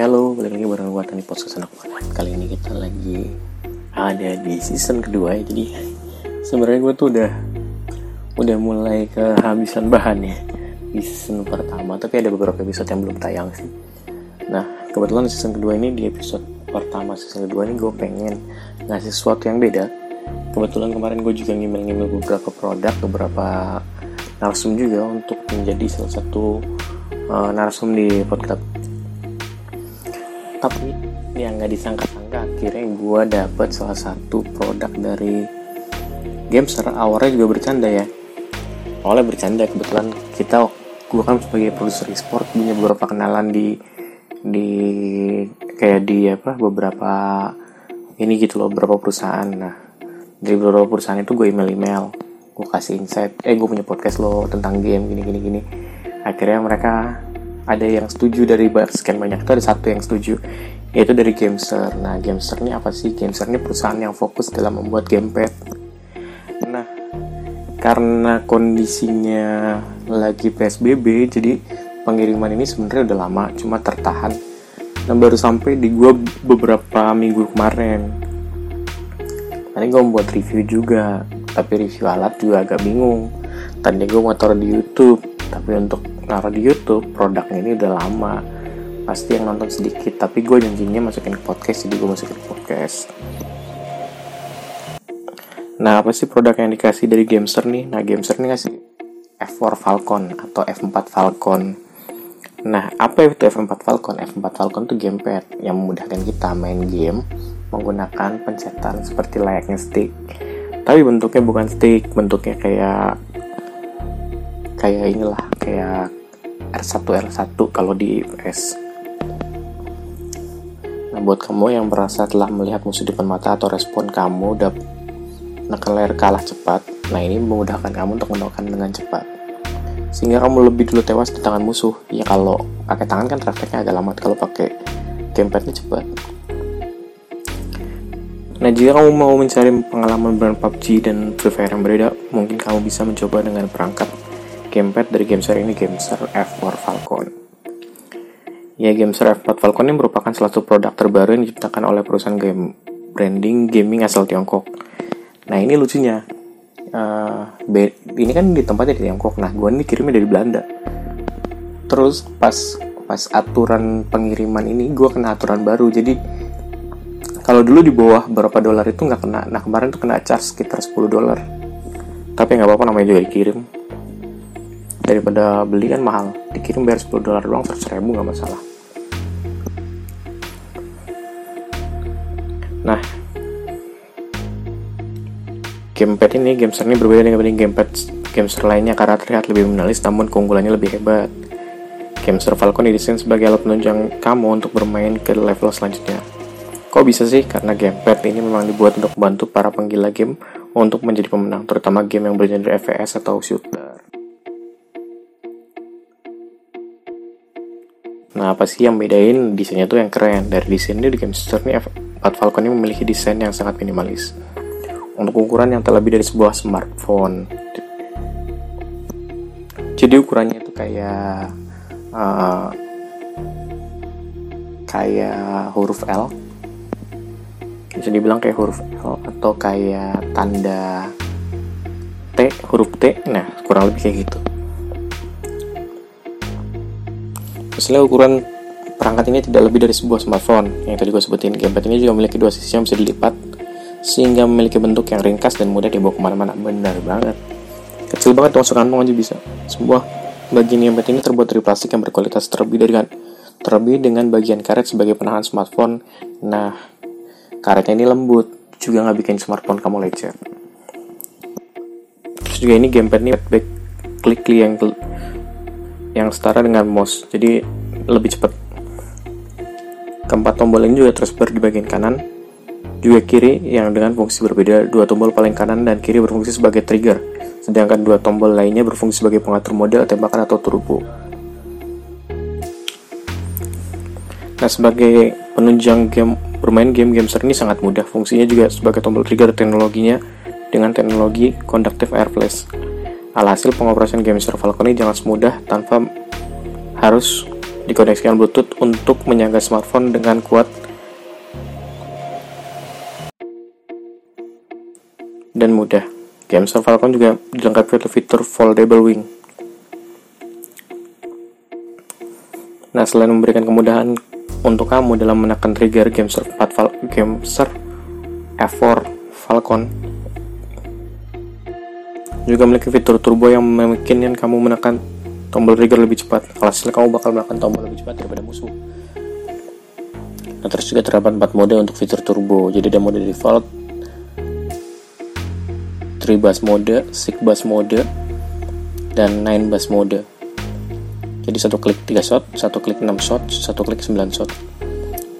Ya halo, balik lagi bareng gue Tani Podcast Anak Kali ini kita lagi ada di season kedua ya. Jadi sebenarnya gue tuh udah udah mulai kehabisan bahan ya di season pertama. Tapi ada beberapa episode yang belum tayang sih. Nah kebetulan season kedua ini di episode pertama season kedua ini gue pengen ngasih sesuatu yang beda. Kebetulan kemarin gue juga ngimel-ngimel beberapa produk, beberapa narsum juga untuk menjadi salah satu uh, narsum di podcast tapi yang nggak disangka-sangka akhirnya gue dapet salah satu produk dari Gamester awalnya juga bercanda ya. Awalnya bercanda kebetulan kita gue kan sebagai produser e-sport punya beberapa kenalan di di kayak di apa beberapa ini gitu loh beberapa perusahaan. Nah dari beberapa perusahaan itu gue email email gue kasih insight eh gue punya podcast lo tentang game gini gini gini. Akhirnya mereka ada yang setuju dari sekian banyak itu ada satu yang setuju yaitu dari Gameser. Nah, Gameser ini apa sih? Gameser ini perusahaan yang fokus dalam membuat gamepad. Nah, karena kondisinya lagi PSBB, jadi pengiriman ini sebenarnya udah lama, cuma tertahan. Dan baru sampai di gua beberapa minggu kemarin. Tadi gue membuat review juga, tapi review alat juga agak bingung. Tadi gue mau taruh di YouTube, tapi untuk naruh di YouTube produknya ini udah lama. Pasti yang nonton sedikit tapi gue janjinya masukin ke podcast jadi gue masukin ke podcast. Nah apa sih produk yang dikasih dari Gameser nih? Nah Gameser nih kasih F4 Falcon atau F4 Falcon. Nah apa itu F4 Falcon? F4 Falcon itu gamepad yang memudahkan kita main game menggunakan pencetan seperti layaknya stick. Tapi bentuknya bukan stick bentuknya kayak kayak inilah kayak R1 R1 kalau di PS. Nah, buat kamu yang merasa telah melihat musuh depan mata atau respon kamu udah layar kalah cepat, nah ini memudahkan kamu untuk menekan dengan cepat. Sehingga kamu lebih dulu tewas di tangan musuh. Ya kalau pakai tangan kan refleksnya agak lama, kalau pakai gamepadnya cepat. Nah, jika kamu mau mencari pengalaman brand PUBG dan Free Fire yang berbeda, mungkin kamu bisa mencoba dengan perangkat gamepad dari Gameser ini Gameser F4 Falcon. Ya, Gameser F4 Falcon ini merupakan salah satu produk terbaru yang diciptakan oleh perusahaan game branding gaming asal Tiongkok. Nah, ini lucunya. Uh, ini kan di tempatnya di Tiongkok. Nah, gue ini kirimnya dari Belanda. Terus pas pas aturan pengiriman ini gue kena aturan baru. Jadi kalau dulu di bawah berapa dolar itu nggak kena. Nah, kemarin tuh kena charge sekitar 10 dolar. Tapi nggak apa-apa namanya juga dikirim daripada beli kan mahal dikirim bayar 10 dolar doang 100 ribu nggak masalah nah gamepad ini gameser ini berbeda dengan gamepad gameser lainnya karena terlihat lebih minimalis namun keunggulannya lebih hebat Gameser Falcon didesain sebagai alat penunjang kamu untuk bermain ke level selanjutnya. Kok bisa sih? Karena gamepad ini memang dibuat untuk membantu para penggila game untuk menjadi pemenang, terutama game yang bergenre FPS atau shooter. Nah, apa sih yang bedain desainnya tuh yang keren? Dari desainnya di Gamester nih, F4 Falcon ini memiliki desain yang sangat minimalis. Untuk ukuran yang terlebih dari sebuah smartphone. Jadi ukurannya itu kayak uh, kayak huruf L. Bisa dibilang kayak huruf L atau kayak tanda T, huruf T. Nah, kurang lebih kayak gitu. Misalnya ukuran perangkat ini tidak lebih dari sebuah smartphone yang tadi gue sebutin. Gamepad ini juga memiliki dua sisi yang bisa dilipat sehingga memiliki bentuk yang ringkas dan mudah dibawa ke mana-mana. Benar banget. Kecil banget masuk kantong aja bisa. Sebuah bagian gamepad ini terbuat dari plastik yang berkualitas terlebih dari terlebih dengan bagian karet sebagai penahan smartphone. Nah, karetnya ini lembut, juga nggak bikin smartphone kamu lecet. Terus juga ini gamepad ini back klik yang yang setara dengan mouse. Jadi lebih cepat. Keempat tombol ini juga tersebar di bagian kanan juga kiri yang dengan fungsi berbeda. Dua tombol paling kanan dan kiri berfungsi sebagai trigger. Sedangkan dua tombol lainnya berfungsi sebagai pengatur model tembakan atau turbo. Nah sebagai penunjang game bermain game-game ini sangat mudah. Fungsinya juga sebagai tombol trigger teknologinya dengan teknologi conductive air flash Alhasil pengoperasian game Mr. Falcon ini jangan semudah tanpa harus dikoneksikan Bluetooth untuk menyangga smartphone dengan kuat dan mudah. Gamester Falcon juga dilengkapi oleh fitur foldable wing. Nah, selain memberikan kemudahan untuk kamu dalam menekan trigger Gamester 4 Fal Gamester F4 Falcon, juga memiliki fitur turbo yang memungkinkan kamu menekan tombol trigger lebih cepat. Alhasil kamu bakal menekan tombol lebih cepat daripada musuh. Nah, terus juga terdapat 4 mode untuk fitur turbo. Jadi ada mode default, 3 bass mode, 6 bass mode, dan 9 bass mode. Jadi satu klik 3 shot, satu klik 6 shot, satu klik 9 shot.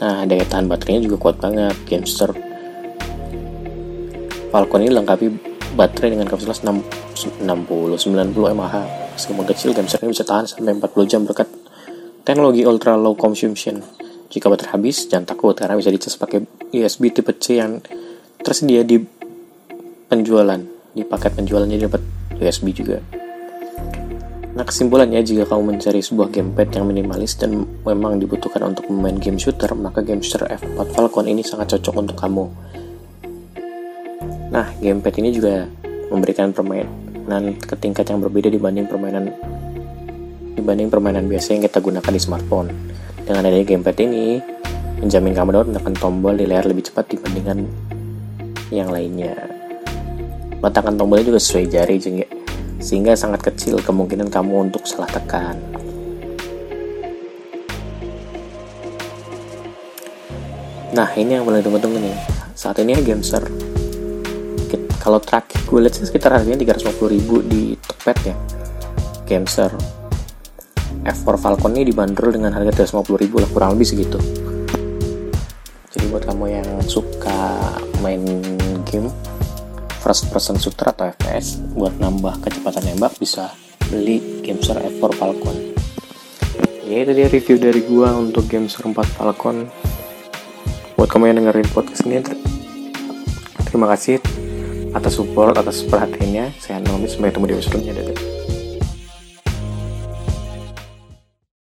Nah, daya tahan baterainya juga kuat banget. Gamester Falcon ini lengkapi baterai dengan kapasitas 60-90 mAh. Meski model kecil, Gamester ini bisa tahan sampai 40 jam berkat teknologi ultra low consumption. Jika baterai habis, jangan takut karena bisa dicas pakai USB tipe C yang tersedia di penjualan. Di paket penjualannya dapat USB juga. Nah kesimpulannya jika kamu mencari sebuah gamepad yang minimalis dan memang dibutuhkan untuk memain game shooter, maka Gamester F4 Falcon ini sangat cocok untuk kamu. Nah, gamepad ini juga memberikan permainan ke tingkat yang berbeda dibanding permainan dibanding permainan biasa yang kita gunakan di smartphone. Dengan adanya gamepad ini, menjamin kamu dapat menekan tombol di layar lebih cepat dibandingkan yang lainnya. Letakkan tombolnya juga sesuai jari sehingga sangat kecil kemungkinan kamu untuk salah tekan. Nah, ini yang paling tunggu-tunggu nih. Saat ini ya Gamester kalau terakhir gue lihat sih sekitar harganya 350 ribu di Tokped ya. Gamester F4 Falcon ini dibanderol dengan harga 350 ribu lah kurang lebih segitu. Jadi buat kamu yang suka main game first person shooter atau FPS buat nambah kecepatan nembak bisa beli Gamester F4 Falcon. Ya itu dia review dari gua untuk Gamester 4 Falcon. Buat kamu yang dengerin podcast ini terima kasih atas support, atas perhatiannya. Saya Nomis, sampai ketemu di episode selanjutnya.